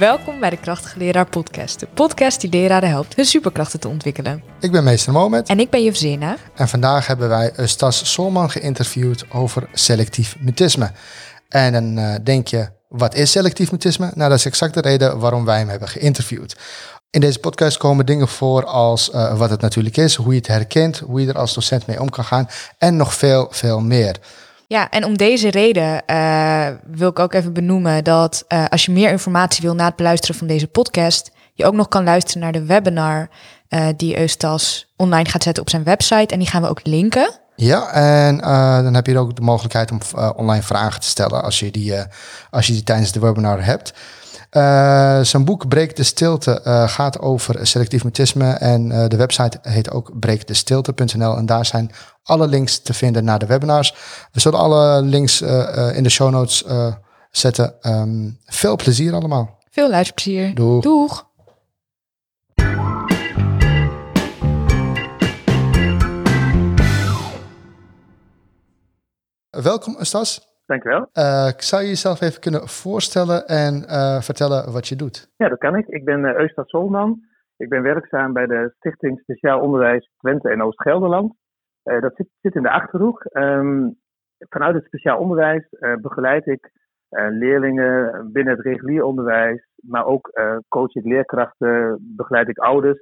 Welkom bij de Krachtige Leraar Podcast. De podcast die leraren helpt hun superkrachten te ontwikkelen. Ik ben meester Mohamed En ik ben Juf Zena. en vandaag hebben wij Stas Solman geïnterviewd over selectief mutisme. En dan eh, denk je, wat is selectief mutisme? Nou, dat is exact de reden waarom wij hem hebben geïnterviewd. In deze podcast komen dingen voor als eh, wat het natuurlijk is, hoe je het herkent, hoe je er als docent mee om kan gaan en nog veel, veel meer. Ja, en om deze reden eh, wil ik ook even benoemen dat eh, als je meer informatie wil na het beluisteren van deze podcast, je ook nog kan luisteren naar de webinar eh, die Eustas online gaat zetten op zijn website. En die gaan we ook linken. Ja, en dan heb je ook de mogelijkheid om online vragen te stellen als je die, als je die tijdens de webinar hebt. Eh, zijn boek Breek de Stilte eh, gaat over selectief mutisme en eh, de website heet ook breekdestilte.nl en daar zijn alle links te vinden naar de webinars. We zullen alle links in de show notes zetten. Ehm, veel plezier allemaal. Veel luisterplezier. Doeg. Doeg. Welkom Stas. Dankjewel. Eh, zou je jezelf even kunnen voorstellen en eh, vertellen wat je doet? Ja, dat kan ik. Ik ben uh, Eustad Solman. Ik ben werkzaam bij de Stichting Speciaal Onderwijs Twente en Oost-Gelderland. Uh, dat zit, zit, in de Achterhoek. Um, vanuit het speciaal onderwijs uh, begeleid ik uh, leerlingen binnen het regulier onderwijs, maar ook coach ik leerkrachten, begeleid ik ouders.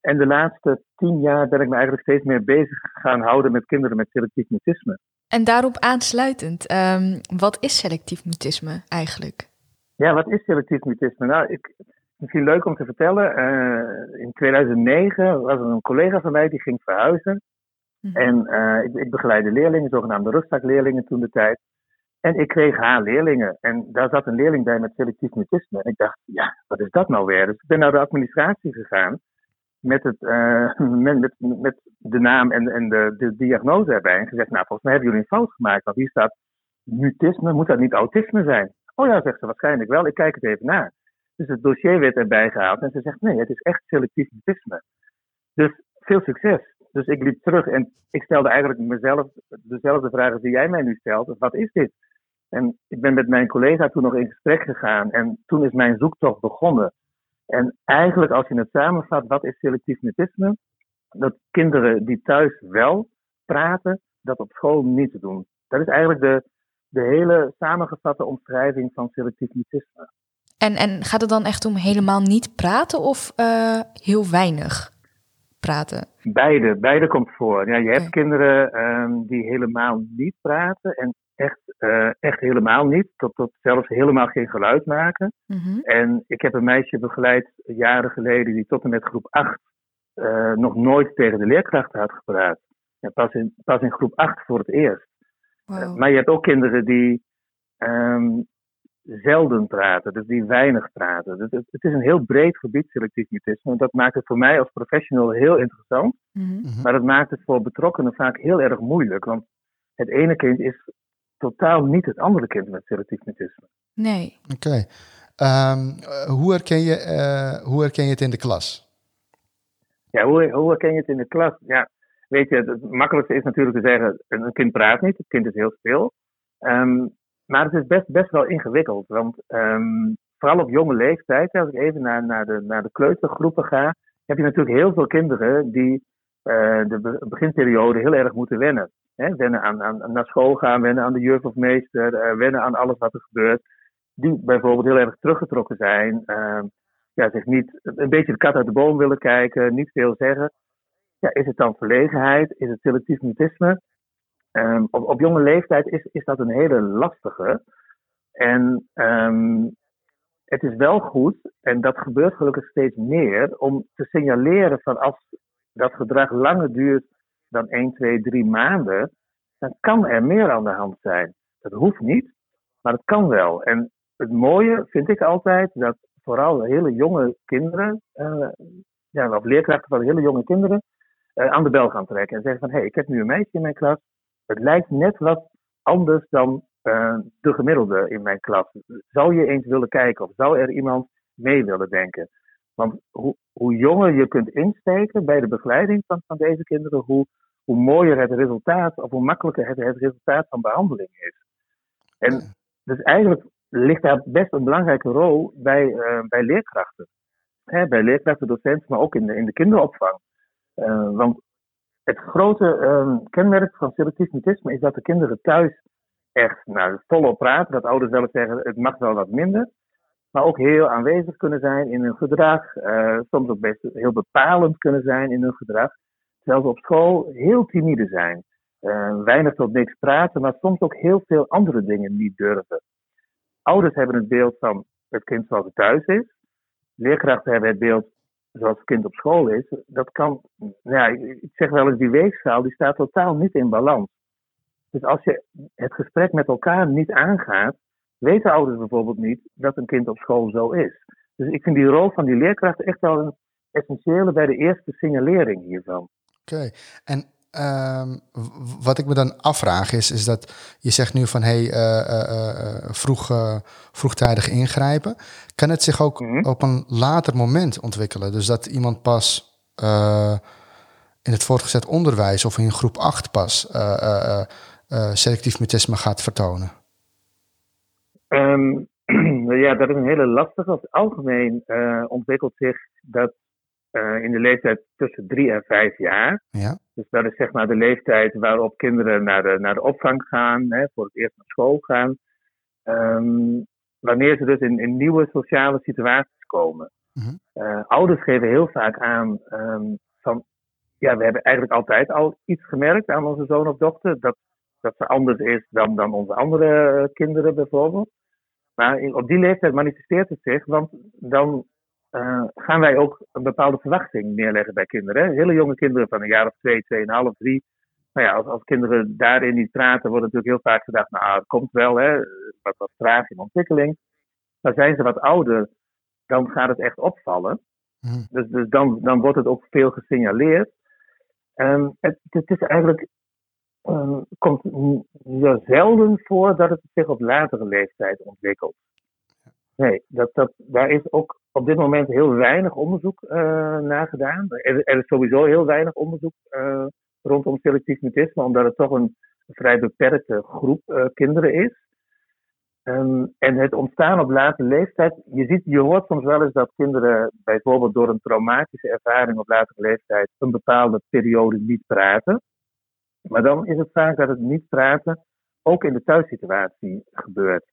En de laatste tien jaar ben ik me eigenlijk steeds meer bezig gaan houden met kinderen met selectief mutisme. En daarop aansluitend, um, wat is selectief mutisme eigenlijk? Ja, wat is selectief mutisme? Nou, ik, misschien leuk om te vertellen. Uh, in 2009 was er een collega van mij die ging verhuizen. Mm -hmm. En uh, ik, ik, begeleide leerlingen, zogenaamde rustzakleerlingen toen de tijd. En ik kreeg haar leerlingen. En daar zat een leerling bij met selectief mutisme. En ik dacht, ja, wat is dat nou weer? Dus ik ben naar de administratie gegaan met, het, met, met, met, de naam en, en de, de, diagnose erbij. En gezegd, nou, volgens mij hebben jullie een fout gemaakt. Want hier staat mutisme, moet dat niet autisme zijn? Oh ja, zegt ze, waarschijnlijk wel. Ik kijk het even na. Dus het dossier werd erbij gehaald. En ze zegt, nee, het is echt selectief mutisme. Dus veel succes. Dus ik liep terug en ik stelde eigenlijk mezelf dezelfde vragen die jij mij nu stelt. Wat is dit? En ik ben met mijn collega toen nog in gesprek gegaan. En toen is mijn zoektocht begonnen. En eigenlijk, als je het samenvat, wat is selectief mutisme? Dat kinderen die thuis wel praten, dat op school niet doen. Dat is eigenlijk de, de hele samengevatte omschrijving van selectief mutisme. En, en gaat het dan echt om helemaal niet praten of uh, heel weinig praten? Beide, beide komt voor. Ja, je hebt okay. kinderen um, die helemaal niet praten en echt, uh, echt helemaal niet, tot, tot zelfs helemaal geen geluid maken. Mm -hmm. En ik heb een meisje begeleid jaren geleden die tot en met groep 8 uh, nog nooit tegen de leerkrachten had gepraat. En pas, in, pas in groep 8 voor het eerst. Wow. Uh, maar je hebt ook kinderen die um, zelden praten, dus die weinig praten. Dus het, het, is een heel breed gebied, selectief mutisme. En dat maakt het voor mij als professional heel interessant. Mm -hmm. Maar dat maakt het voor betrokkenen vaak heel erg moeilijk. Want het ene kind is totaal niet het andere kind met selectief mutisme. Nee. Oké. Okay. Um, hoe, herken je, uh, hoe herken je het in de klas? Ja, hoe, hoe herken je het in de klas? Ja, weet je, het makkelijkste is natuurlijk te zeggen, een kind praat niet, het kind is heel stil. Um, maar het is best, best wel ingewikkeld, want um, vooral op jonge leeftijd, als ik even naar, naar, de, naar de kleutergroepen ga, heb je natuurlijk heel veel kinderen die de beginperiode heel erg moeten wennen. Hè, wennen aan, aan, naar school gaan, wennen aan de juf of meester, uh, wennen aan alles wat er gebeurt. Die bijvoorbeeld heel erg teruggetrokken zijn, uh, ja, zich niet een beetje de kat uit de boom willen kijken, niet veel zeggen. Ja, is het dan verlegenheid? Is het selectief mutisme? Um, op, op, jonge leeftijd is, is dat een hele lastige. En um, het is wel goed, en dat gebeurt gelukkig steeds meer, om te signaleren van als dat gedrag langer duurt dan 1, 2, 3 maanden, dan kan er meer aan de hand zijn. Dat hoeft niet, maar het kan wel. En het mooie vind ik altijd dat vooral hele jonge kinderen, uh, ja, of leerkrachten van hele jonge kinderen, uh, aan de bel gaan trekken en zeggen van hé, hey, ik heb nu een meisje in mijn klas. Het lijkt net wat anders dan uh, de gemiddelde in mijn klas. Zou je eens willen kijken of zou er iemand mee willen denken? Want hoe, hoe jonger je kunt insteken bij de begeleiding van, van deze kinderen, hoe, hoe mooier het resultaat of hoe makkelijker het, het resultaat van behandeling is. En dus eigenlijk ligt daar best een belangrijke rol bij, uh, bij leerkrachten. Hè, bij leerkrachten, docenten, maar ook in de, in de kinderopvang. Uh, want het grote uh, kenmerk van selectief mutisme is dat de kinderen thuis echt nou, volop praten. Dat ouders wel eens zeggen, het mag wel wat minder. Maar ook heel aanwezig kunnen zijn in hun gedrag. Uh, soms ook best heel bepalend kunnen zijn in hun gedrag. Terwijl ze op school heel timide zijn. Uh, weinig tot niks praten, maar soms ook heel veel andere dingen niet durven. Ouders hebben het beeld van het kind zoals het thuis is. Leerkrachten hebben het beeld zoals het kind op school is. Dat kan, ja, ik zeg wel eens, die weegschaal die staat totaal niet in balans. Dus als je het gesprek met elkaar niet aangaat, weten ouders bijvoorbeeld niet dat een kind op school zo is. Dus ik vind die rol van die leerkrachten echt wel een essentiële bij de eerste signalering hiervan. Oké, en um, wat ik me dan afvraag is, is dat je zegt nu van hey, uh, uh, vroeg, vroegtijdig ingrijpen. Kan het zich ook mm -hmm. op een later moment ontwikkelen? Dus dat iemand pas in het voortgezet onderwijs of in groep 8 pas selectief mutisme gaat vertonen? Um, ja, dat is een hele lastige. Als algemeen ontwikkelt zich dat uh, in de leeftijd tussen drie en vijf jaar. Ja. Dus dat is zeg maar de leeftijd waarop kinderen naar de, naar de opvang gaan, hè, voor het eerst naar school gaan. Um, wanneer ze dus in, in nieuwe sociale situaties komen. Mm-hmm. Uh, ouders geven heel vaak aan um, van, ja, we hebben eigenlijk altijd al iets gemerkt aan onze zoon of dochter, dat, dat ze anders is dan, dan onze andere kinderen bijvoorbeeld. Maar in, op die leeftijd manifesteert het zich, want dan uh, gaan wij ook een bepaalde verwachting neerleggen bij kinderen. Hè? Hele jonge kinderen van een jaar of twee, tweeënhalf, drie. Nou ja, als, als kinderen daarin niet praten, wordt natuurlijk heel vaak gedacht, nou, het komt wel, hè, wat, wat traag in ontwikkeling. Maar zijn ze wat ouder, dan gaat het echt opvallen. Mm. Dus, dus dan, dan wordt het ook veel gesignaleerd. Um, het, het is eigenlijk, um, komt ja, zelden voor dat het zich op latere leeftijd ontwikkelt. Nee, dat, dat, daar is ook op dit moment heel weinig onderzoek uh, naar gedaan. Er, er, is sowieso heel weinig onderzoek uh, rondom selectief mutisme, omdat het toch een vrij beperkte groep uh, kinderen is. Um, en het ontstaan op late leeftijd, je, ziet, je hoort soms wel eens dat kinderen bijvoorbeeld door een traumatische ervaring op latere leeftijd een bepaalde periode niet praten. Maar dan is het vaak dat het niet praten ook in de thuissituatie gebeurt.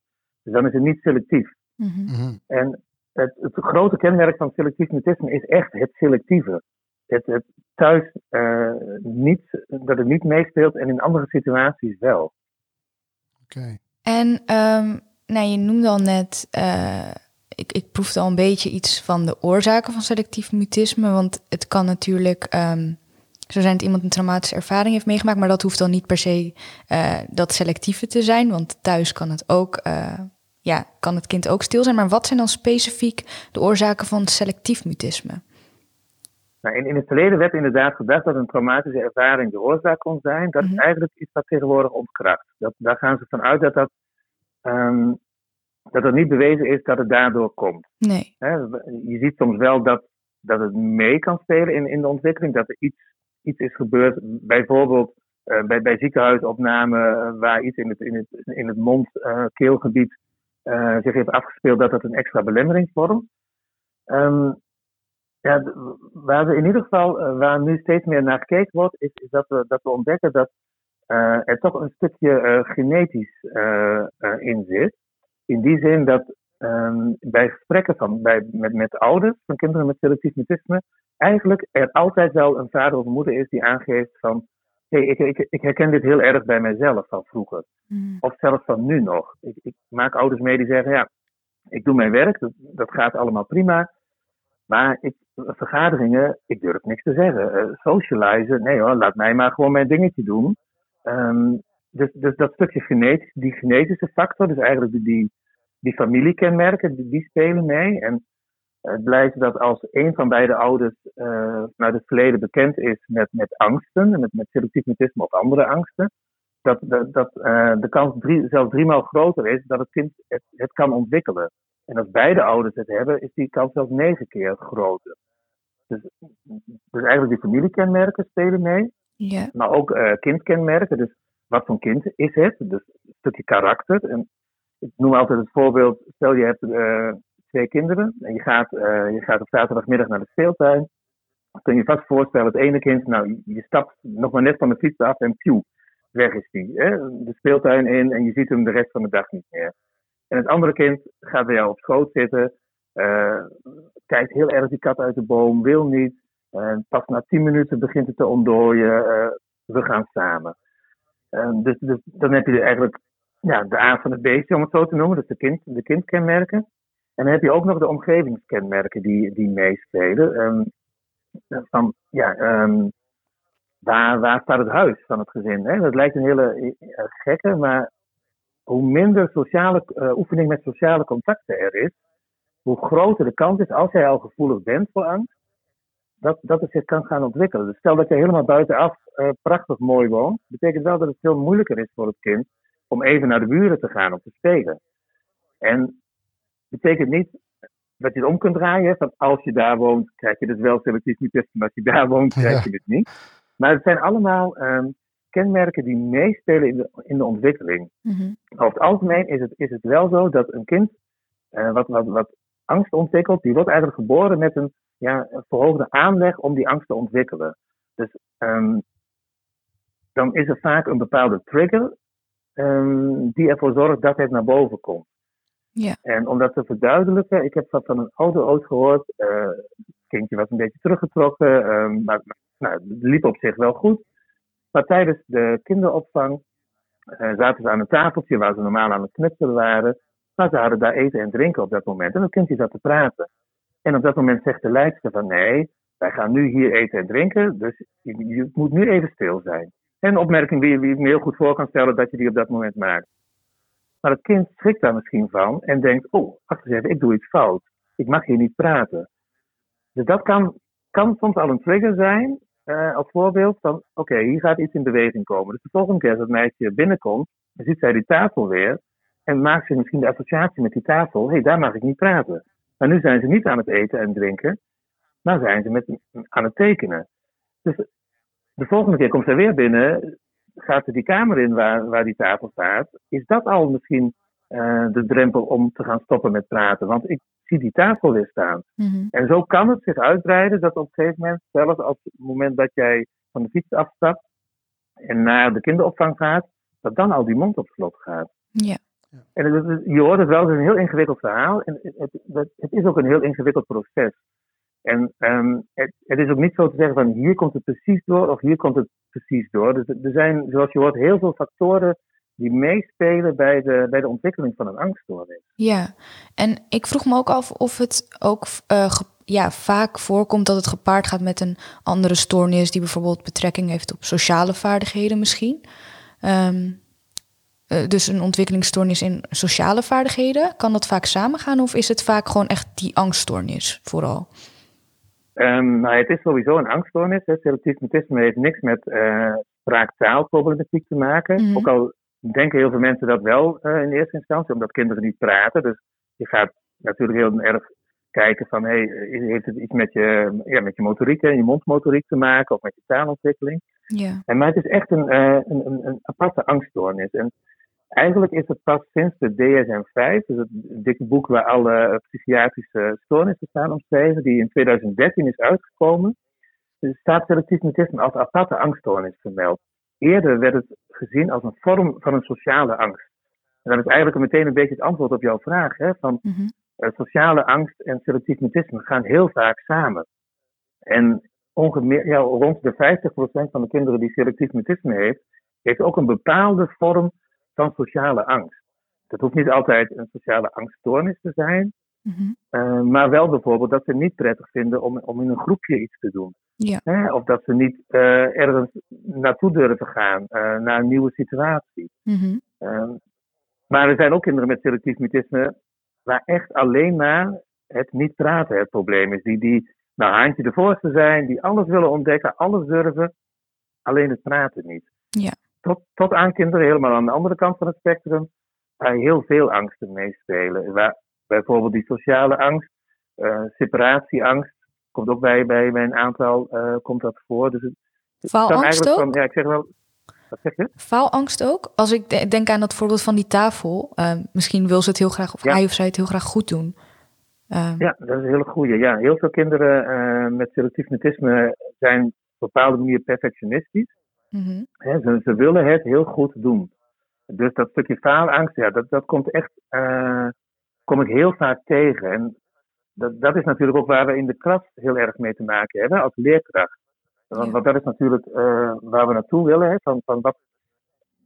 Dus dan is het niet selectief. Mm-hmm. En het, het, grote kenmerk van selectief mutisme is echt het selectieve. Het, het thuis uh, niet, dat het niet meespeelt en in andere situaties wel. Oké. Okay. En um, nou, je noemde al net, uh, ik, ik proefde al een beetje iets van de oorzaken van selectief mutisme. Want het kan natuurlijk um, zo zijn dat iemand een traumatische ervaring heeft meegemaakt, maar dat hoeft dan niet per se uh, dat selectieve te zijn. Want thuis kan het ook ja, kan het kind ook stil zijn. Maar wat zijn dan specifiek de oorzaken van selectief mutisme? Nou, in, in het verleden werd inderdaad gedacht dat een traumatische ervaring de oorzaak kon zijn. Dat Mhm. is eigenlijk iets wat tegenwoordig ontkracht. Dat, daar gaan ze vanuit dat dat, um, dat het niet bewezen is dat het daardoor komt. Nee. Je ziet soms wel dat, dat het mee kan spelen in, in de ontwikkeling. Dat er iets, iets is gebeurd, bijvoorbeeld uh, bij, bij ziekenhuisopname, waar iets in het, in het, in het mond-keelgebied uh, zich heeft afgespeeld, dat dat een extra belemmering vormt. Um, ja, waar we in ieder geval, waar nu steeds meer naar gekeken wordt, is, is dat, we, dat we ontdekken dat er toch een stukje genetisch in zit. In die zin dat um, bij gesprekken van, bij, met, met ouders van kinderen met selectief mutisme, eigenlijk er altijd wel een vader of moeder is die aangeeft van hey, ik, ik, ik, herken dit heel erg bij mijzelf van vroeger. Mm. Of zelfs van nu nog. Ik, ik, maak ouders mee die zeggen, ja, ik doe mijn werk, dat, dat gaat allemaal prima. Maar ik, vergaderingen, ik durf niks te zeggen. Uh, socializen, nee hoor, laat mij maar gewoon mijn dingetje doen. Um, dus, dus dat stukje genetisch, die genetische factor, dus eigenlijk die, die, familiekenmerken, die, die spelen mee. En het blijkt dat als een van beide ouders uh, naar het verleden bekend is met, met angsten, met, met selectief mutisme of andere angsten, dat, dat, dat uh, de kans drie, zelfs driemaal groter is dat het kind het, het, kan ontwikkelen. En als beide ouders het hebben, is die kans zelfs negen keer groter. Dus, dus eigenlijk die familiekenmerken spelen mee, yeah. maar ook uh, kindkenmerken. Dus wat voor kind is het? Dus een stukje karakter. En ik noem altijd het voorbeeld, stel je hebt uh, twee kinderen en je gaat, uh, je gaat op zaterdagmiddag naar de speeltuin. Dan kun je vast voorstellen, het ene kind, nou, je stapt nog maar net van de fiets af en pieuw, weg is die. Hè? De speeltuin in en je ziet hem de rest van de dag niet meer. En het andere kind gaat bij jou op schoot zitten, uh, kijkt heel erg die kat uit de boom, wil niet. En pas na tien minuten begint het te ontdooien, we gaan samen. dus, dus dan heb je eigenlijk ja, de A van het beestje, om het zo te noemen, dus de, kind, de kindkenmerken. En dan heb je ook nog de omgevingskenmerken die, die meespelen. Um, van, ja, um, waar, staat het huis van het gezin? Hè? Dat lijkt een hele uh, gekke, maar hoe minder sociale, uh, oefening met sociale contacten er is, hoe groter de kans is, als jij al gevoelig bent voor angst, dat, dat het zich kan gaan ontwikkelen. Dus stel dat je helemaal buitenaf uh, prachtig mooi woont, betekent wel dat het veel moeilijker is voor het kind om even naar de buren te gaan om te spelen. En betekent niet dat je het om kunt draaien. Van als je daar woont, krijg je dus wel selectief mutisme. Maar als je daar woont, krijg je het niet. Maar het zijn allemaal um, kenmerken die meespelen in de, in de ontwikkeling. Mm Over het algemeen is het, is het wel zo dat een kind uh, wat, wat, wat angst ontwikkelt, die wordt eigenlijk geboren met een, ja, een verhoogde aanleg om die angst te ontwikkelen. Dus um, dan is er vaak een bepaalde trigger um, die ervoor zorgt dat het naar boven komt. Ja. En om dat te verduidelijken, ik heb van, van een oude oud gehoord. Uh, het kindje was een beetje teruggetrokken, um, maar nou, het liep op zich wel goed. Maar tijdens de kinderopvang uh, zaten ze aan een tafeltje waar ze normaal aan het knutselen waren. Maar ze hadden daar eten en drinken op dat moment. En het kindje zat te praten. En op dat moment zegt de leidster van nee, wij gaan nu hier eten en drinken, dus je, je moet nu even stil zijn. En een opmerking die, ik me heel goed voor kan stellen dat je die op dat moment maakt. Maar het kind schrikt daar misschien van en denkt, oh, wacht eens ik doe iets fout. Ik mag hier niet praten. Dus dat kan, kan soms al een trigger zijn, uh, als voorbeeld van, oké, hier gaat iets in beweging komen. Dus de volgende keer als het meisje binnenkomt, dan ziet zij die tafel weer en maakt zich misschien de associatie met die tafel, hé, hey, daar mag ik niet praten. Maar nu zijn ze niet aan het eten en drinken, maar zijn ze met, aan het tekenen. Dus de volgende keer komt zij weer binnen, gaat ze die kamer in waar, waar die tafel staat. Is dat al misschien uh, de drempel om te gaan stoppen met praten? Want ik zie die tafel weer staan. Mm-hmm. En zo kan het zich uitbreiden dat op een gegeven moment, zelfs op het moment dat jij van de fiets afstapt en naar de kinderopvang gaat, dat dan al die mond op slot gaat. Ja. En het, je hoort het wel, het is een heel ingewikkeld verhaal. En het, het, het is ook een heel ingewikkeld proces. En um, het, het, is ook niet zo te zeggen van hier komt het precies door of hier komt het precies door. Dus er zijn, zoals je hoort, heel veel factoren die meespelen bij de, bij de ontwikkeling van een angststoornis. Ja, en ik vroeg me ook af of het ook uh, ja, vaak voorkomt dat het gepaard gaat met een andere stoornis die bijvoorbeeld betrekking heeft op sociale vaardigheden misschien. Um, uh, dus een ontwikkelingsstoornis in sociale vaardigheden. Kan dat vaak samengaan of is het vaak gewoon echt die angststoornis vooral? Um, nou, het is sowieso een angststoornis. Mutisme heeft niks met uh, spraak-taalproblematiek te maken. Mm. Ook al denken heel veel mensen dat wel uh, in eerste instantie, omdat kinderen niet praten. Dus je gaat natuurlijk heel erg kijken van, hey, heeft het iets met je, ja, met je motoriek en je mondmotoriek te maken of met je taalontwikkeling? Ja. En, maar het is echt een, uh, een, een, een aparte angststoornis. En Eigenlijk is het pas sinds de DSM-5, dus het dikke boek waar alle psychiatrische stoornissen staan omschreven, die in 2013 is uitgekomen, dus staat selectief mutisme als aparte angststoornis vermeld. Eerder werd het gezien als een vorm van een sociale angst. En dat is eigenlijk meteen een beetje het antwoord op jouw vraag. Hè, van, mm sociale angst en selectief mutisme gaan heel vaak samen. En ongeveer ja, rond de 50% van de kinderen die selectief mutisme heeft, heeft ook een bepaalde vorm van sociale angst. Dat hoeft niet altijd een sociale angststoornis te zijn, mm maar wel bijvoorbeeld dat ze niet prettig vinden om, om in een groepje iets te doen. Ja. Hè? Of dat ze niet uh, ergens naartoe durven gaan, uh, naar een nieuwe situatie. Mm maar er zijn ook kinderen met selectief mutisme waar echt alleen maar het niet praten het probleem is. Die, die nou, haantje de voorste zijn, die alles willen ontdekken, alles durven, alleen het praten niet. Ja tot, tot aan kinderen helemaal aan de andere kant van het spectrum, waar heel veel angsten meespelen. Waar, bijvoorbeeld die sociale angst, uh, separatieangst, komt ook bij, bij, een aantal uh, komt dat voor. Dus het, Valangst ook? Van, ja, ik zeg wel, Wat zeg je? Faalangst ook? Als ik denk aan dat voorbeeld van die tafel. Ehm, misschien wil ze het heel graag, of hij of zij het heel graag goed doen. Ja, dat is een hele goede. Ja, heel veel kinderen met selectief mutisme zijn op een bepaalde manier perfectionistisch. Mm ze, ze, willen het heel goed doen. Dus dat stukje faalangst, ja, dat, dat komt echt, uh, kom ik heel vaak tegen. En dat, dat is natuurlijk ook waar we in de klas heel erg mee te maken hebben als leerkracht. Want, want dat is natuurlijk uh, waar we naartoe willen. Hè, van, van wat,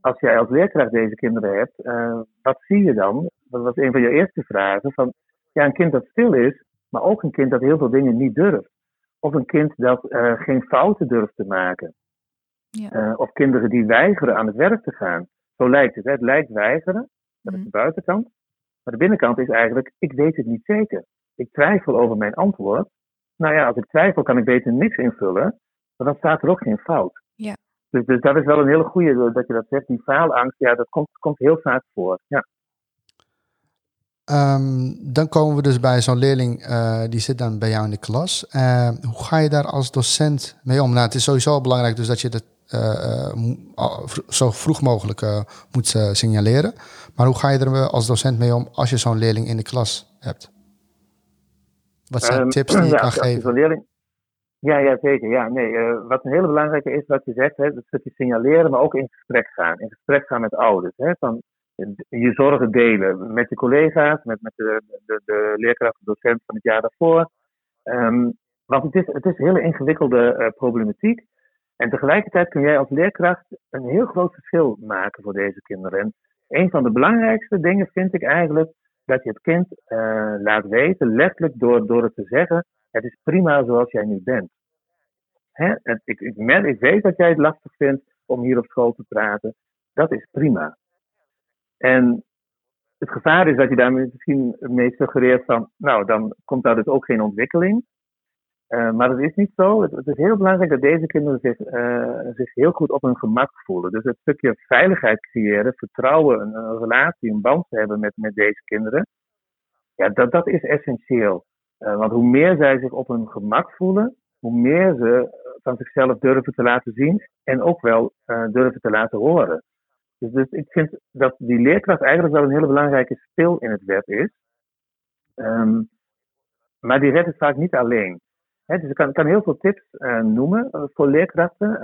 als jij als leerkracht deze kinderen hebt, uh, wat zie je dan? Dat was een van je eerste vragen. Van, ja, een kind dat stil is, maar ook een kind dat heel veel dingen niet durft. Of een kind dat uh, geen fouten durft te maken. Ja. of kinderen die weigeren aan het werk te gaan. Zo lijkt het. Hè? Het lijkt weigeren, dat is mhm. de buitenkant. Maar de binnenkant is eigenlijk, ik weet het niet zeker. Ik twijfel over mijn antwoord. Nou ja, als ik twijfel kan ik beter niks invullen. Maar dan staat er ook geen fout. Ja. Dus, dus dat is wel een hele goede dat je dat zegt. Die faalangst, ja, dat komt, komt heel vaak voor. Ja. Um, dan komen we dus bij zo'n leerling, uh, die zit dan bij jou in de klas. Uh, hoe ga je daar als docent mee om? Nou, het is sowieso belangrijk dus dat je het uh, zo vroeg mogelijk moet signaleren. Maar hoe ga je er als docent mee om als je zo'n leerling in de klas hebt? Wat zijn um, tips die je ja, kan geven? Leerling, ja, ja, zeker. Ja, nee, uh, wat een hele belangrijke is, wat je zegt, hè, dat stukje signaleren, maar ook in gesprek gaan. In gesprek gaan met ouders. Hè, van je zorgen delen met je collega's, met, met de, de, de leerkracht, de docent van het jaar daarvoor. Um, want het is, het is een hele ingewikkelde uh, problematiek. En tegelijkertijd kun jij als leerkracht een heel groot verschil maken voor deze kinderen. En een van de belangrijkste dingen vind ik eigenlijk dat je het kind uh, laat weten, letterlijk door, door het te zeggen, het is prima zoals jij nu bent. Hè? ik, ik, ik weet dat jij het lastig vindt om hier op school te praten. Dat is prima. En het gevaar is dat je daarmee misschien mee suggereert van, nou, dan komt daar dus ook geen ontwikkeling. Uh, maar dat is niet zo. Het, is heel belangrijk dat deze kinderen zich, uh, zich heel goed op hun gemak voelen. Dus het stukje veiligheid creëren, vertrouwen, een, relatie, een band te hebben met, met deze kinderen. Ja, dat, dat is essentieel. Uh, want hoe meer zij zich op hun gemak voelen, hoe meer ze van zichzelf durven te laten zien en ook wel durven te laten horen. Dus, dus ik vind dat die leerkracht eigenlijk wel een hele belangrijke spil in het web is. Um, maar die redt het vaak niet alleen. He, dus ik kan, heel veel tips uh, noemen uh, voor leerkrachten. Uh,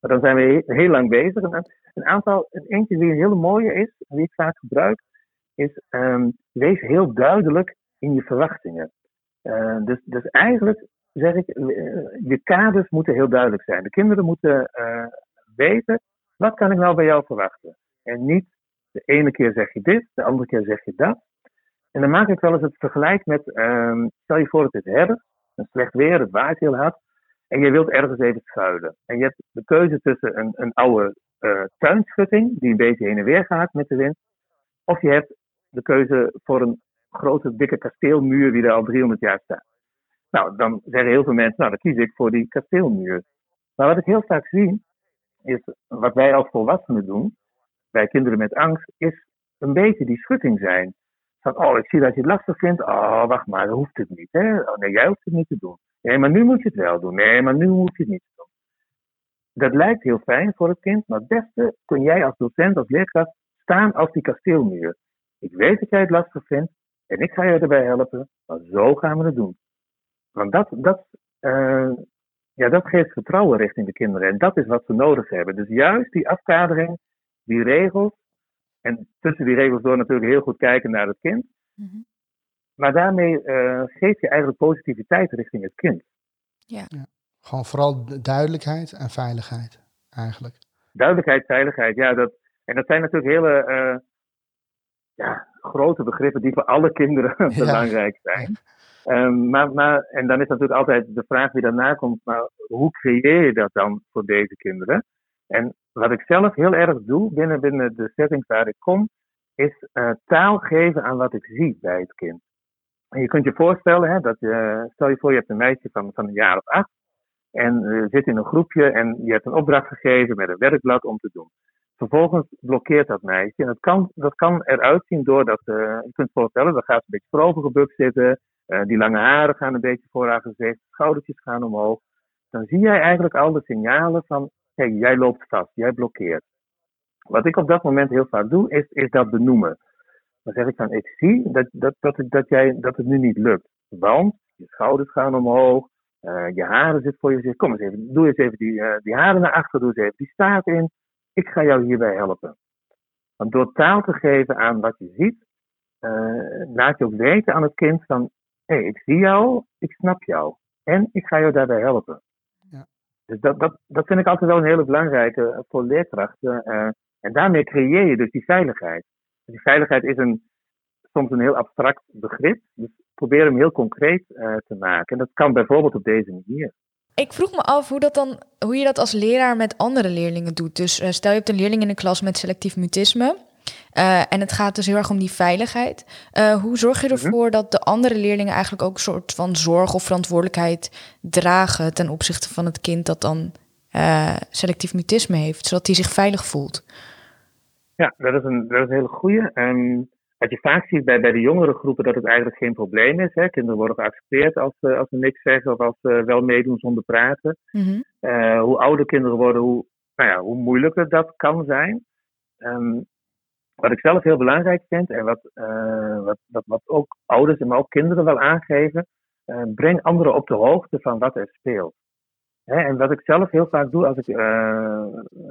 maar dan zijn we heel, lang bezig. Een, een aantal, eentje die een hele mooie is, die ik vaak gebruik, is um, wees heel duidelijk in je verwachtingen. dus, dus eigenlijk zeg ik, je kaders moeten heel duidelijk zijn. De kinderen moeten weten wat kan ik nou bij jou verwachten? En niet de ene keer zeg je dit, de andere keer zeg je dat. En dan maak ik wel eens het vergelijk met, um, stel je voor het is herfst, een slecht weer, het waait heel hard. En je wilt ergens even schuilen. En je hebt de keuze tussen een, een oude uh, tuinschutting, die een beetje heen en weer gaat met de wind. Of je hebt de keuze voor een grote, dikke kasteelmuur die er al 300 jaar staat. Nou, dan zeggen heel veel mensen, nou, dan kies ik voor die kasteelmuur. Maar wat ik heel vaak zie, is wat wij als volwassenen doen, bij kinderen met angst, is een beetje die schutting zijn. Van, oh, ik zie dat je het lastig vindt. Oh, wacht maar, dat hoeft het niet. Hè? Oh, nee, jij hoeft het niet te doen. Nee, maar nu moet je het wel doen. Nee, maar nu hoef je het niet te doen. Dat lijkt heel fijn voor het kind, maar het beste kun jij als docent, als leerkracht, staan als die kasteelmuur. Ik weet dat jij het lastig vindt en ik ga je erbij helpen, maar zo gaan we het doen. Want dat, dat, uh, ja, dat geeft vertrouwen richting de kinderen. En dat is wat ze nodig hebben. Dus juist die afkadering, die regels. En tussen die regels door natuurlijk heel goed kijken naar het kind. Mhm. Maar daarmee uh, geef je eigenlijk positiviteit richting het kind. Ja. ja. Gewoon vooral duidelijkheid en veiligheid, eigenlijk. Duidelijkheid, veiligheid, ja. Dat, en dat zijn natuurlijk hele uh, ja, grote begrippen die voor alle kinderen belangrijk zijn. Um, maar, maar, en dan is natuurlijk altijd de vraag die daarna komt, maar hoe creëer je dat dan voor deze kinderen? En wat ik zelf heel erg doe binnen, binnen de setting waar ik kom, is uh, taal geven aan wat ik zie bij het kind. En je kunt je voorstellen, hè, dat je, stel je voor je hebt een meisje van, van een jaar of acht en uh, zit in een groepje en je hebt een opdracht gegeven met een werkblad om te doen. Vervolgens blokkeert dat meisje en dat kan, dat kan eruit zien doordat, uh, je kunt voorstellen, dan gaat een beetje voorovergebukt zitten, uh, die lange haren gaan een beetje voor haar gezicht, schoudertjes gaan omhoog. Dan zie jij eigenlijk al de signalen van, hey, jij loopt vast, jij blokkeert. Wat ik op dat moment heel vaak doe, is, is dat benoemen. Dan zeg ik van, ik zie dat, dat, dat, dat, jij, dat het nu niet lukt. Want je schouders gaan omhoog, uh, je haren zitten voor je gezicht. Kom eens even, doe eens even die, uh, die haren naar achter, doe eens even die staart in. Ik ga jou hierbij helpen. Want door taal te geven aan wat je ziet, uh, laat je ook weten aan het kind van, hé, hey, ik zie jou, ik snap jou. En ik ga jou daarbij helpen. Dus dat, dat, dat vind ik altijd wel een hele belangrijke voor leerkrachten. en daarmee creëer je dus die veiligheid. Die veiligheid is een, soms een heel abstract begrip. Dus probeer hem heel concreet uh, te maken. En dat kan bijvoorbeeld op deze manier. Ik vroeg me af hoe, dat dan, hoe je dat als leraar met andere leerlingen doet. Dus stel je hebt een leerling in de klas met selectief mutisme. Uh, en het gaat dus heel erg om die veiligheid. hoe zorg je mhm. ervoor dat de andere leerlingen eigenlijk ook een soort van zorg of verantwoordelijkheid dragen ten opzichte van het kind dat dan selectief mutisme heeft, zodat hij zich veilig voelt? Ja, dat is een, dat is een hele goede. En wat je vaak ziet bij, bij de jongere groepen, dat het eigenlijk geen probleem is. Hè. Kinderen worden geaccepteerd als, uh, als ze niks zeggen of als ze wel meedoen zonder praten. Mm hoe ouder kinderen worden, hoe, nou ja, hoe moeilijker dat kan zijn. Um, wat ik zelf heel belangrijk vind en wat, uh, wat, wat, ook ouders en maar ook kinderen wel aangeven, uh, breng anderen op de hoogte van wat er speelt. Hè, en wat ik zelf heel vaak doe als ik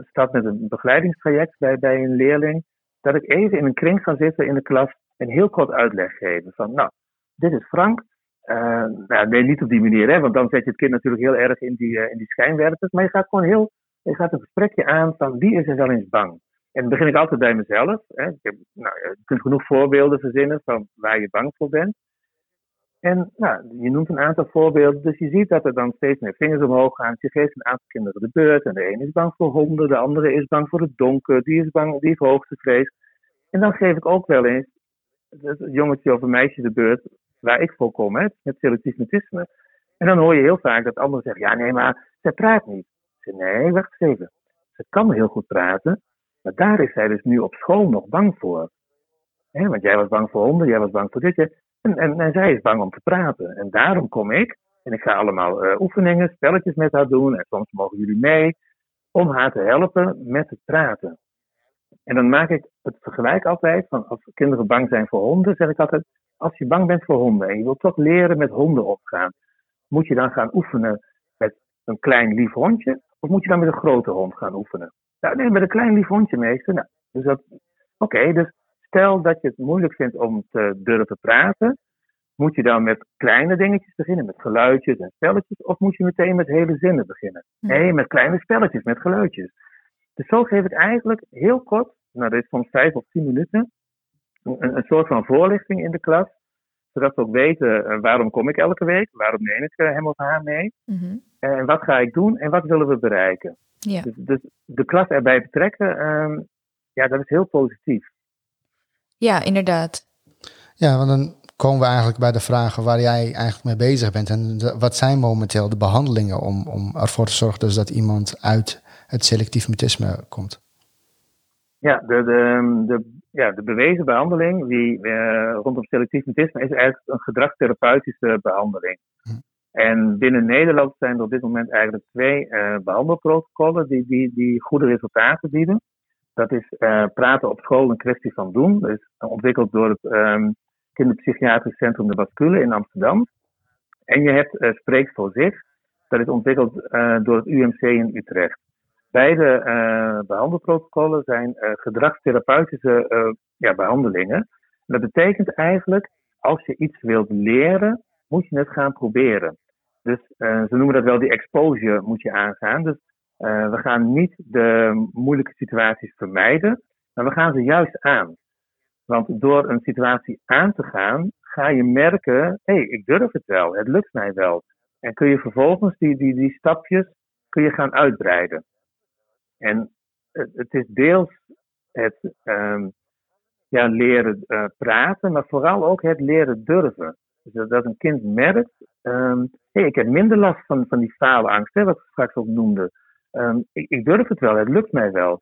start met een begeleidingstraject bij, bij een leerling, dat ik even in een kring ga zitten in de klas en heel kort uitleg geven. Van, nou, dit is Frank. Uh, nou, nee, niet op die manier, hè, want dan zet je het kind natuurlijk heel erg in die, uh, in die schijnwerpers. Maar je gaat gewoon heel, je gaat een gesprekje aan van wie is er wel eens bang. En dan begin ik altijd bij mezelf. Hè. Ik heb, nou, je kunt genoeg voorbeelden verzinnen van waar je bang voor bent. En nou, je noemt een aantal voorbeelden, dus je ziet dat er dan steeds meer vingers omhoog gaan. Je geeft een aantal kinderen de beurt. En de ene is bang voor honden, de andere is bang voor het donker, die is bang, die heeft hoogtevrees. En dan geef ik ook wel eens het jongetje of een meisje de beurt waar ik voor kom, met selectief mutisme. En dan hoor je heel vaak dat anderen zeggen, ja nee, maar zij praat niet. Ik nee, wacht eens even. Ze kan heel goed praten, maar daar is zij dus nu op school nog bang voor. want jij was bang voor honden, jij was bang voor dit. En, en, zij is bang om te praten. En daarom kom ik en ik ga allemaal uh, oefeningen, spelletjes met haar doen. En soms mogen jullie mee om haar te helpen met het praten. En dan maak ik het vergelijk altijd van als kinderen bang zijn voor honden, zeg ik altijd: als je bang bent voor honden en je wilt toch leren met honden omgaan, moet je dan gaan oefenen met een klein lief hondje, of moet je dan met een grote hond gaan oefenen? Nou, nee, met een klein lief hondje meester. Nou, dus dat, oké, dus Stel dat je het moeilijk vindt om te durven praten, moet je dan met kleine dingetjes beginnen, met geluidjes en spelletjes, of moet je meteen met hele zinnen beginnen? Nee, met kleine spelletjes, met geluidjes. Dus zo geef ik eigenlijk heel kort, nou dit is soms vijf of tien minuten, een, een soort van voorlichting in de klas, zodat ze ook weten uh, waarom kom ik elke week, waarom neem ik uh, hem of haar mee, mm en wat ga ik doen en wat willen we bereiken. Ja. Dus, dus de klas erbij betrekken, um, ja, dat is heel positief. Ja, inderdaad. Ja, want dan komen we eigenlijk bij de vragen waar jij eigenlijk mee bezig bent. En wat zijn momenteel de behandelingen om, om ervoor te zorgen dus dat iemand uit het selectief mutisme komt? Ja, de, de, de, ja, de bewezen behandeling die, uh, rondom selectief mutisme is eigenlijk een gedragstherapeutische behandeling. Hm. En binnen Nederland zijn er op dit moment eigenlijk twee uh, behandelprotocollen die, die, die goede resultaten bieden. Dat is uh, praten op school een kwestie van doen. Dat is ontwikkeld door het um, Kinderpsychiatrisch Centrum de Bascule in Amsterdam. En je hebt uh, Spreek voor zich. Dat is ontwikkeld door het UMC in Utrecht. Beide behandelprotocollen zijn gedragstherapeutische ja, behandelingen. En dat betekent eigenlijk, als je iets wilt leren, moet je het gaan proberen. Dus ze noemen dat wel die exposure moet je aangaan. Dus uh, we gaan niet de moeilijke situaties vermijden, maar we gaan ze juist aan. Want door een situatie aan te gaan, ga je merken, hé, hey, ik durf het wel, het lukt mij wel. En kun je vervolgens die, die, die stapjes kun je gaan uitbreiden. En het, het is deels het um, ja, leren uh, praten, maar vooral ook het leren durven. Dus dat, een kind merkt, um, hey, ik heb minder last van, van die faalangst, hè, wat ik straks ook noemde. Um, ik, ik, durf het wel, het lukt mij wel.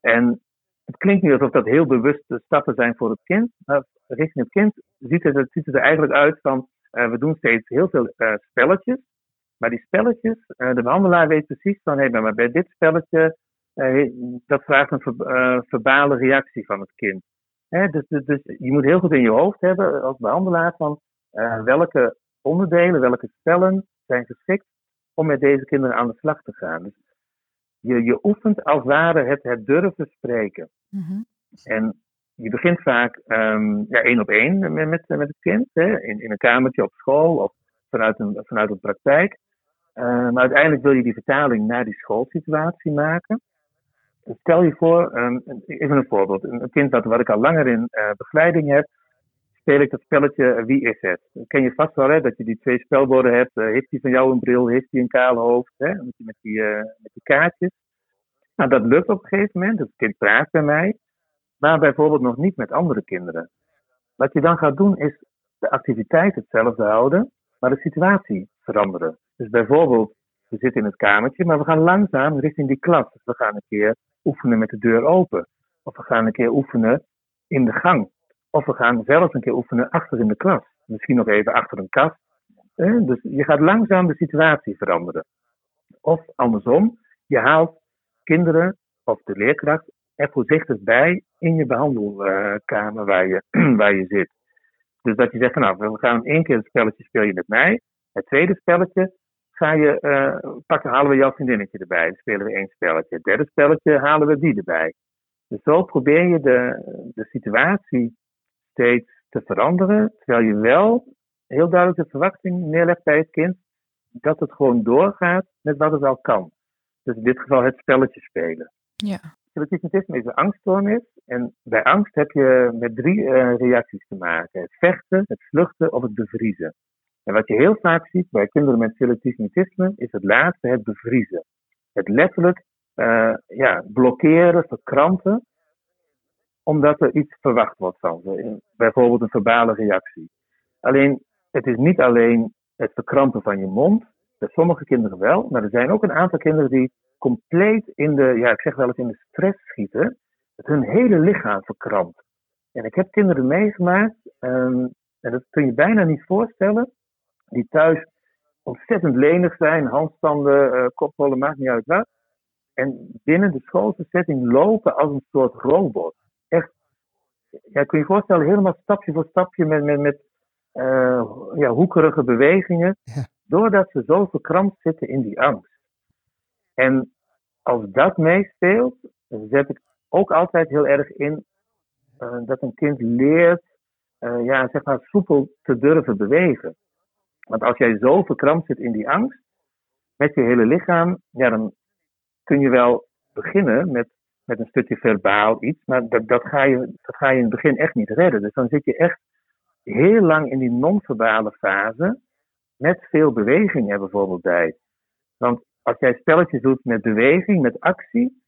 En het klinkt niet alsof dat heel bewuste stappen zijn voor het kind. Maar richting het kind ziet het, het ziet er eigenlijk uit van, uh, we doen steeds heel veel uh, spelletjes. Maar die spelletjes, uh, de behandelaar weet precies van, hey, maar bij dit spelletje, dat vraagt een verbale reactie van het kind. dus, dus, dus, je moet heel goed in je hoofd hebben als behandelaar van welke onderdelen, welke spellen zijn geschikt om met deze kinderen aan de slag te gaan. Dus je, je oefent als het ware het, het durven spreken. Mhm. En je begint vaak um, ja, één op één met, met, met het kind, hè, in, in een kamertje op school of vanuit een, vanuit een praktijk. Uh, maar uiteindelijk wil je die vertaling naar die schoolsituatie maken. Dus stel je voor, um, even een voorbeeld, een kind dat, wat ik al langer in uh, begeleiding heb, speel ik dat spelletje Wie is het? Ken je vast wel, hè, dat je die twee spelborden hebt. Uh, heeft hij van jou een bril, heeft hij een kale hoofd, hè, met, die, die, met die kaartjes. Nou, dat lukt op een gegeven moment. Het kind praat bij mij maar bijvoorbeeld nog niet met andere kinderen. Wat je dan gaat doen is de activiteit hetzelfde houden, maar de situatie veranderen. Dus bijvoorbeeld, we zitten in het kamertje, maar we gaan langzaam richting die klas. We gaan een keer oefenen met de deur open. Of we gaan een keer oefenen in de gang. Of we gaan zelfs een keer oefenen achter in de klas. Misschien nog even achter een kast. Dus je gaat langzaam de situatie veranderen. Of andersom, je haalt kinderen of de leerkracht er voorzichtig bij in je behandelkamer waar je, waar je zit. Dus dat je zegt nou, we gaan één keer het spelletje speel je met mij. Het tweede spelletje ga je, uh, pakken, halen we jouw vriendinnetje erbij. Dan spelen we één spelletje. Het derde spelletje halen we die erbij. Dus zo probeer je de, de situatie steeds te veranderen. Terwijl je wel heel duidelijk de verwachting neerlegt bij het kind dat het gewoon doorgaat met wat het al kan. Dus in dit geval het spelletje spelen. Ja. Is een angststoornis. En bij angst heb je met drie uh, reacties te maken: het vechten, het vluchten of het bevriezen. En wat je heel vaak ziet bij kinderen met selectief mutisme is het laatste, het bevriezen. Het letterlijk uh, ja, blokkeren, verkrampen, omdat er iets verwacht wordt van ze. Bijvoorbeeld een verbale reactie. Alleen, het is niet alleen het verkrampen van je mond. Bij sommige kinderen wel, maar er zijn ook een aantal kinderen die compleet in de, ja, ik zeg wel eens in de stress schieten, dat hun hele lichaam verkrampt. En ik heb kinderen meegemaakt, um, en dat kun je bijna niet voorstellen, die thuis ontzettend lenig zijn, handstanden, uh, koprollen, maakt niet uit wat. En binnen de schoolse setting lopen als een soort robot. Ja, kun je je voorstellen, helemaal stapje voor stapje met, met, met uh, ja, hoekerige bewegingen. Doordat ze zo verkrampt zitten in die angst. En als dat meespeelt, zet ik ook altijd heel erg in uh, dat een kind leert, uh, ja, zeg maar, soepel te durven bewegen. Want als jij zo verkrampt zit in die angst, met je hele lichaam, ja, dan kun je wel beginnen met, met een stukje verbaal iets, maar dat, dat, ga je, dat ga je in het begin echt niet redden. Dus dan zit je echt heel lang in die non-verbale fase, met veel beweging er bijvoorbeeld bij. Want als jij spelletjes doet met beweging, met actie,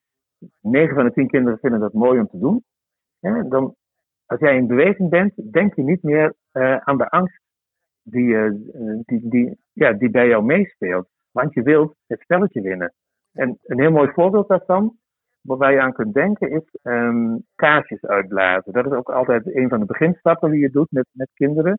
9 van de 10 kinderen vinden dat mooi om te doen. dan, als jij in beweging bent, denk je niet meer uh, aan de angst die, uh, die, die, ja, die bij jou meespeelt. Want je wilt het spelletje winnen. En een heel mooi voorbeeld daarvan, waar je aan kunt denken, is um, kaarsjes uitblazen. Dat is ook altijd een van de beginstappen die je doet met, met kinderen.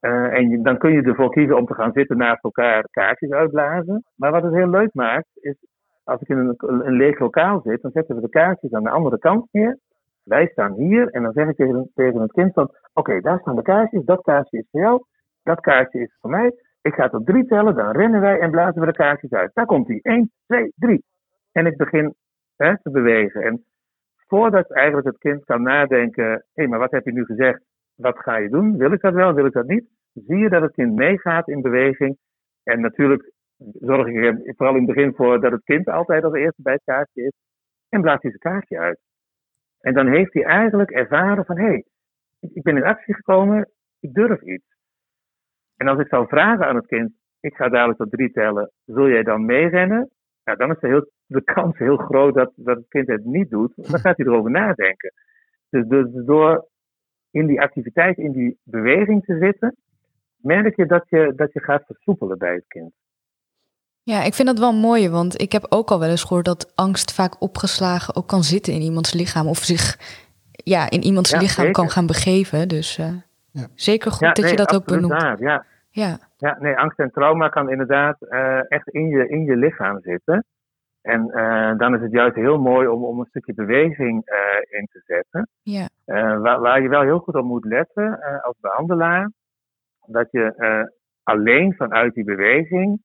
Uh, en dan kun je ervoor kiezen om te gaan zitten naast elkaar kaartjes uitblazen. Maar wat het heel leuk maakt, is als ik in een, een leeg lokaal zit, dan zetten we de kaartjes aan de andere kant neer. Wij staan hier en dan zeg ik tegen, tegen het kind van, oké, daar staan de kaartjes, dat kaartje is voor jou, dat kaartje is voor mij. Ik ga tot drie tellen, dan rennen wij en blazen we de kaartjes uit. Daar komt hij. 1, 2, 3. En ik begin te bewegen. En voordat eigenlijk het kind kan nadenken, hé, maar wat heb je nu gezegd? wat ga je doen? Wil ik dat wel, wil ik dat niet? Zie je dat het kind meegaat in beweging? En natuurlijk zorg ik er vooral in het begin voor dat het kind altijd als eerste bij het kaartje is. En blaast hij zijn kaartje uit. En dan heeft hij eigenlijk ervaren van, hé, ik ben in actie gekomen, ik durf iets. En als ik zou vragen aan het kind, ik ga dadelijk tot drie tellen, zul jij dan meerennen? Nou, dan is de, heel, de kans heel groot dat, dat het kind het niet doet. Dan gaat hij erover nadenken. Dus, dus door in die activiteit, in die beweging te zitten, merk je dat je, dat je gaat versoepelen bij het kind. Ja, ik vind dat wel mooi, want ik heb ook al wel eens gehoord dat angst vaak opgeslagen ook kan zitten in iemands lichaam of zich ja, in iemands lichaam kan gaan begeven. Dus uh, ja. zeker goed dat je dat ook benoemt. Ja. Ja. ja, nee, angst en trauma kan inderdaad uh, echt in je, in je lichaam zitten. En dan is het juist heel mooi om, om een stukje beweging in te zetten. Ja. Waar, waar, je wel heel goed op moet letten als behandelaar. Dat je alleen vanuit die beweging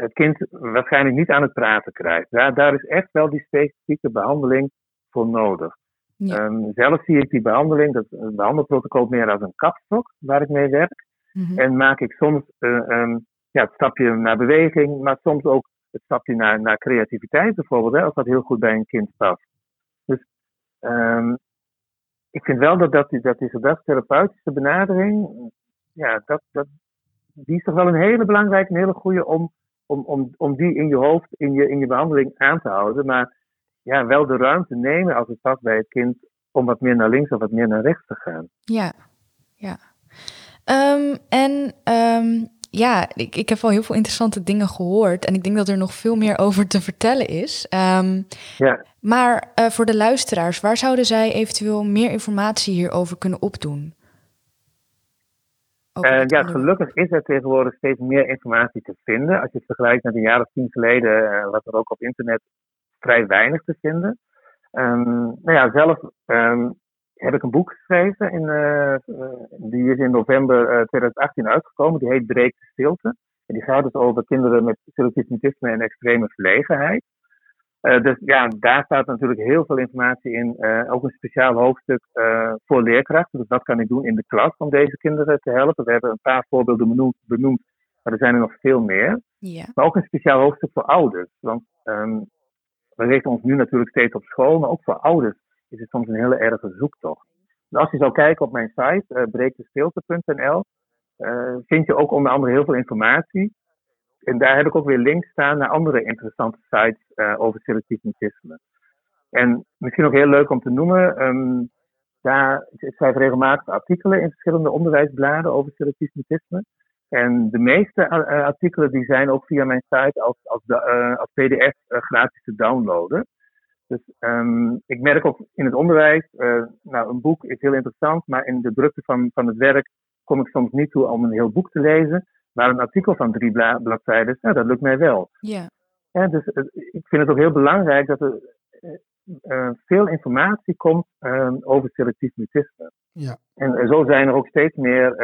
het kind waarschijnlijk niet aan het praten krijgt. Daar, daar is echt wel die specifieke behandeling voor nodig. Ehm, zelf zie ik die behandeling, dat het behandelprotocol meer als een kapstok waar ik mee werk. Mhm. En maak ik soms uh, ja, het stapje naar beweging, maar soms ook het stapje naar, naar creativiteit bijvoorbeeld, hè, als dat heel goed bij een kind past. Dus um, ik vind wel dat, dat, die, dat die therapeutische benadering, ja, dat, dat, die is toch wel een hele belangrijke, een hele goede om, om, om, om die in je hoofd, in je, in je behandeling aan te houden. Maar ja, wel de ruimte nemen als het past bij het kind om wat meer naar links of wat meer naar rechts te gaan. Ja, ja. Um, en um, ja, ik, ik heb al heel veel interessante dingen gehoord. En ik denk dat er nog veel meer over te vertellen is. Um, ja. Maar uh, voor de luisteraars, waar zouden zij eventueel meer informatie hierover kunnen opdoen? Uh, ja, gelukkig is er tegenwoordig steeds meer informatie te vinden. Als je het vergelijkt met een jaar of tien geleden, uh, was er ook op internet vrij weinig te vinden. Um, nou ja, zelf um, heb ik een boek geschreven. In, uh, die is in november 2018 uh, uitgekomen. Die heet Breek de Stilte. En die gaat dus over kinderen met selectief en extreme verlegenheid. Uh, dus ja, daar staat natuurlijk heel veel informatie in. Uh, ook een speciaal hoofdstuk uh, voor leerkrachten. Dus dat kan ik doen in de klas om deze kinderen te helpen. We hebben een paar voorbeelden benoemd, benoemd maar er zijn er nog veel meer. Ja. Maar ook een speciaal hoofdstuk voor ouders. Want um, we richten ons nu natuurlijk steeds op school, maar ook voor ouders is het soms een hele erge zoektocht. Dus als je zou kijken op mijn site, uh, vind je ook onder andere heel veel informatie. En daar heb ik ook weer links staan naar andere interessante sites uh, over selectief mutisme. En misschien ook heel leuk om te noemen, um, daar, ik schrijf regelmatig artikelen in verschillende onderwijsbladen over selectief. En de meeste artikelen die zijn ook via mijn site als, als, als pdf gratis te downloaden. Dus um, ik merk ook in het onderwijs, nou een boek is heel interessant, maar in de drukte van, van het werk kom ik soms niet toe om een heel boek te lezen. Maar een artikel van drie bla bladzijden, nou, dat lukt mij wel. Ja. ja dus ik vind het ook heel belangrijk dat er veel informatie komt over selectief mutisme. Ja. En zo zijn er ook steeds meer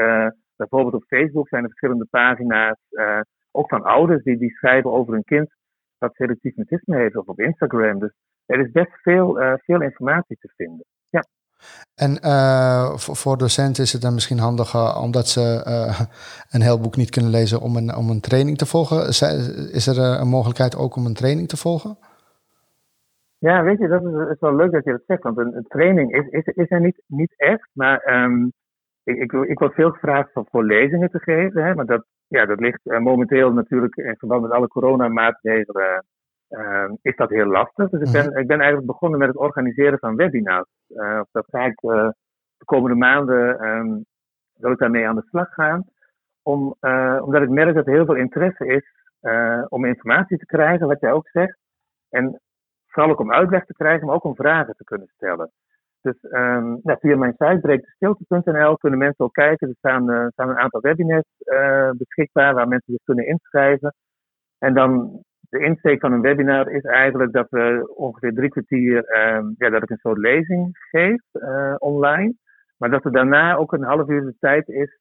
Bijvoorbeeld op Facebook zijn er verschillende pagina's, uh, ook van ouders die, die schrijven over een kind dat selectief mutisme heeft, of op Instagram. Dus er is best veel, uh, veel informatie te vinden. Ja. En uh, voor, voor, docenten is het dan misschien handig, omdat ze een heel boek niet kunnen lezen, om een, om een training te volgen. Is er een mogelijkheid ook om een training te volgen? Ja, weet je, dat is, is wel leuk dat je dat zegt. Want een, een training is, is, is er niet, niet echt. Maar um, ik, ik, ik word veel gevraagd om voor lezingen te geven, hè, maar dat, ja, dat ligt momenteel natuurlijk in verband met alle coronamaatregelen. Uh, is dat heel lastig. Dus ik ben, mhm. ik ben eigenlijk begonnen met het organiseren van webinars. Uh, dat ga ik de komende maanden um, wil ik daarmee aan de slag gaan. Om, omdat ik merk dat er heel veel interesse is om informatie te krijgen, wat jij ook zegt. En vooral ook om uitleg te krijgen, maar ook om vragen te kunnen stellen. Dus um, nou, via mijn site breektestilte.nl kunnen mensen ook kijken. Er staan, staan een aantal webinars beschikbaar waar mensen zich kunnen inschrijven. En dan de insteek van een webinar is eigenlijk dat we ongeveer drie kwartier, um, ja, dat ik een soort lezing geef uh, online. Maar dat er daarna ook een half uur de tijd is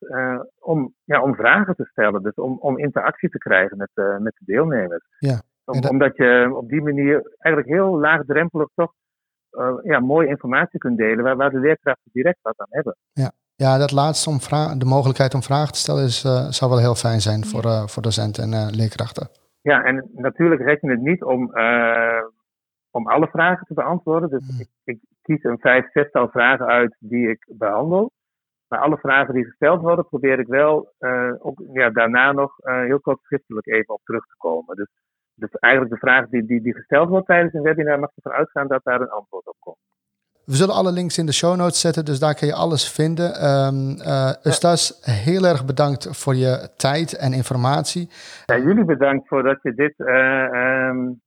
om, ja, om vragen te stellen. Dus om, om interactie te krijgen met, met de deelnemers. Ja. omdat je op die manier eigenlijk heel laagdrempelig toch uh, ja, mooie informatie kunt delen waar, waar de leerkrachten direct wat aan hebben. Ja, ja dat laatste, om de mogelijkheid om vragen te stellen, is, uh, zou wel heel fijn zijn voor, uh, voor docenten en leerkrachten. Ja, en natuurlijk red je het niet om, om alle vragen te beantwoorden. Dus mm. ik, ik, kies een vijf, zestal vragen uit die ik behandel. Maar alle vragen die gesteld worden, probeer ik wel ook ja, daarna nog heel kort schriftelijk even op terug te komen. Dus dus eigenlijk de vraag die, die, die gesteld wordt tijdens een webinar, mag ervan uitgaan dat daar een antwoord op komt. We zullen alle links in de show notes zetten, dus daar kun je alles vinden. Um, uh, Ustas, heel erg bedankt voor je tijd en informatie. Ja, jullie bedankt voor dat je dit uh, um,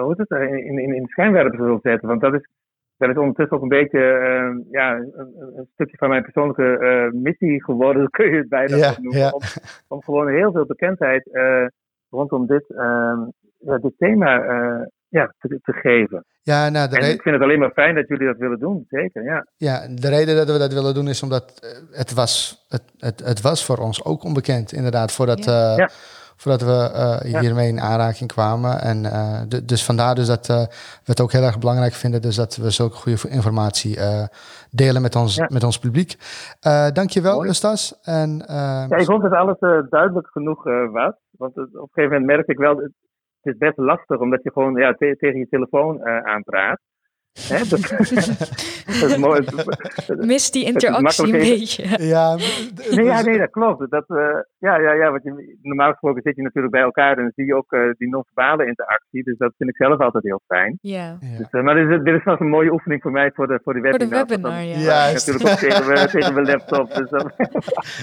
hoe het, in, in, in schijnwerpers wilt zetten. Want dat is, dat is ondertussen ook een beetje uh, ja, een, een, stukje van mijn persoonlijke missie geworden, kun je het bijna ja, noemen. Ja. Om, om, gewoon heel veel bekendheid rondom dit dit thema ja, te, te, geven. Ja, nou, de en ik vind het alleen maar fijn dat jullie dat willen doen, zeker, ja. Ja, de reden dat we dat willen doen is omdat het was, het, het, het was voor ons ook onbekend, inderdaad, voordat... ja voordat we uh, hiermee in aanraking kwamen. En uh, dus vandaar dus dat uh, we het ook heel erg belangrijk vinden, dus dat we zulke goede informatie delen met ons, met ons publiek. dankjewel, Justas. En, ja, ik hoop dat alles duidelijk genoeg was. Want op een gegeven moment merk ik wel, het is best lastig omdat je gewoon ja, tegen je telefoon aanpraat. Hè, dat, dat is mooi. Mist die interactie een beetje. Ja, nee, ja, nee, dat klopt. Dat, uh, ja, ja, ja, want je, normaal gesproken zit je natuurlijk bij elkaar en dan zie je ook uh, die non-verbale interactie. Dus dat vind ik zelf altijd heel fijn. Ja. Dus, uh, maar dit is, dit is wel een mooie oefening voor mij voor de, voor de webinar. Voor de webinar, ja. ja. Natuurlijk ook tegen mijn, tegen mijn laptop. Dus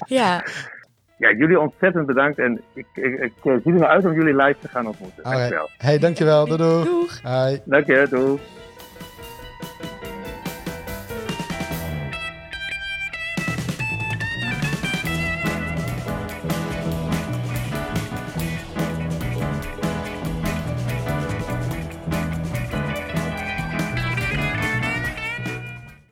ja. Ja, jullie ontzettend bedankt en ik, ik, ik zie er uit om jullie live te gaan ontmoeten. Dankjewel. Hey, dankjewel. Doei. Doeg. Hi. Dank je, doei.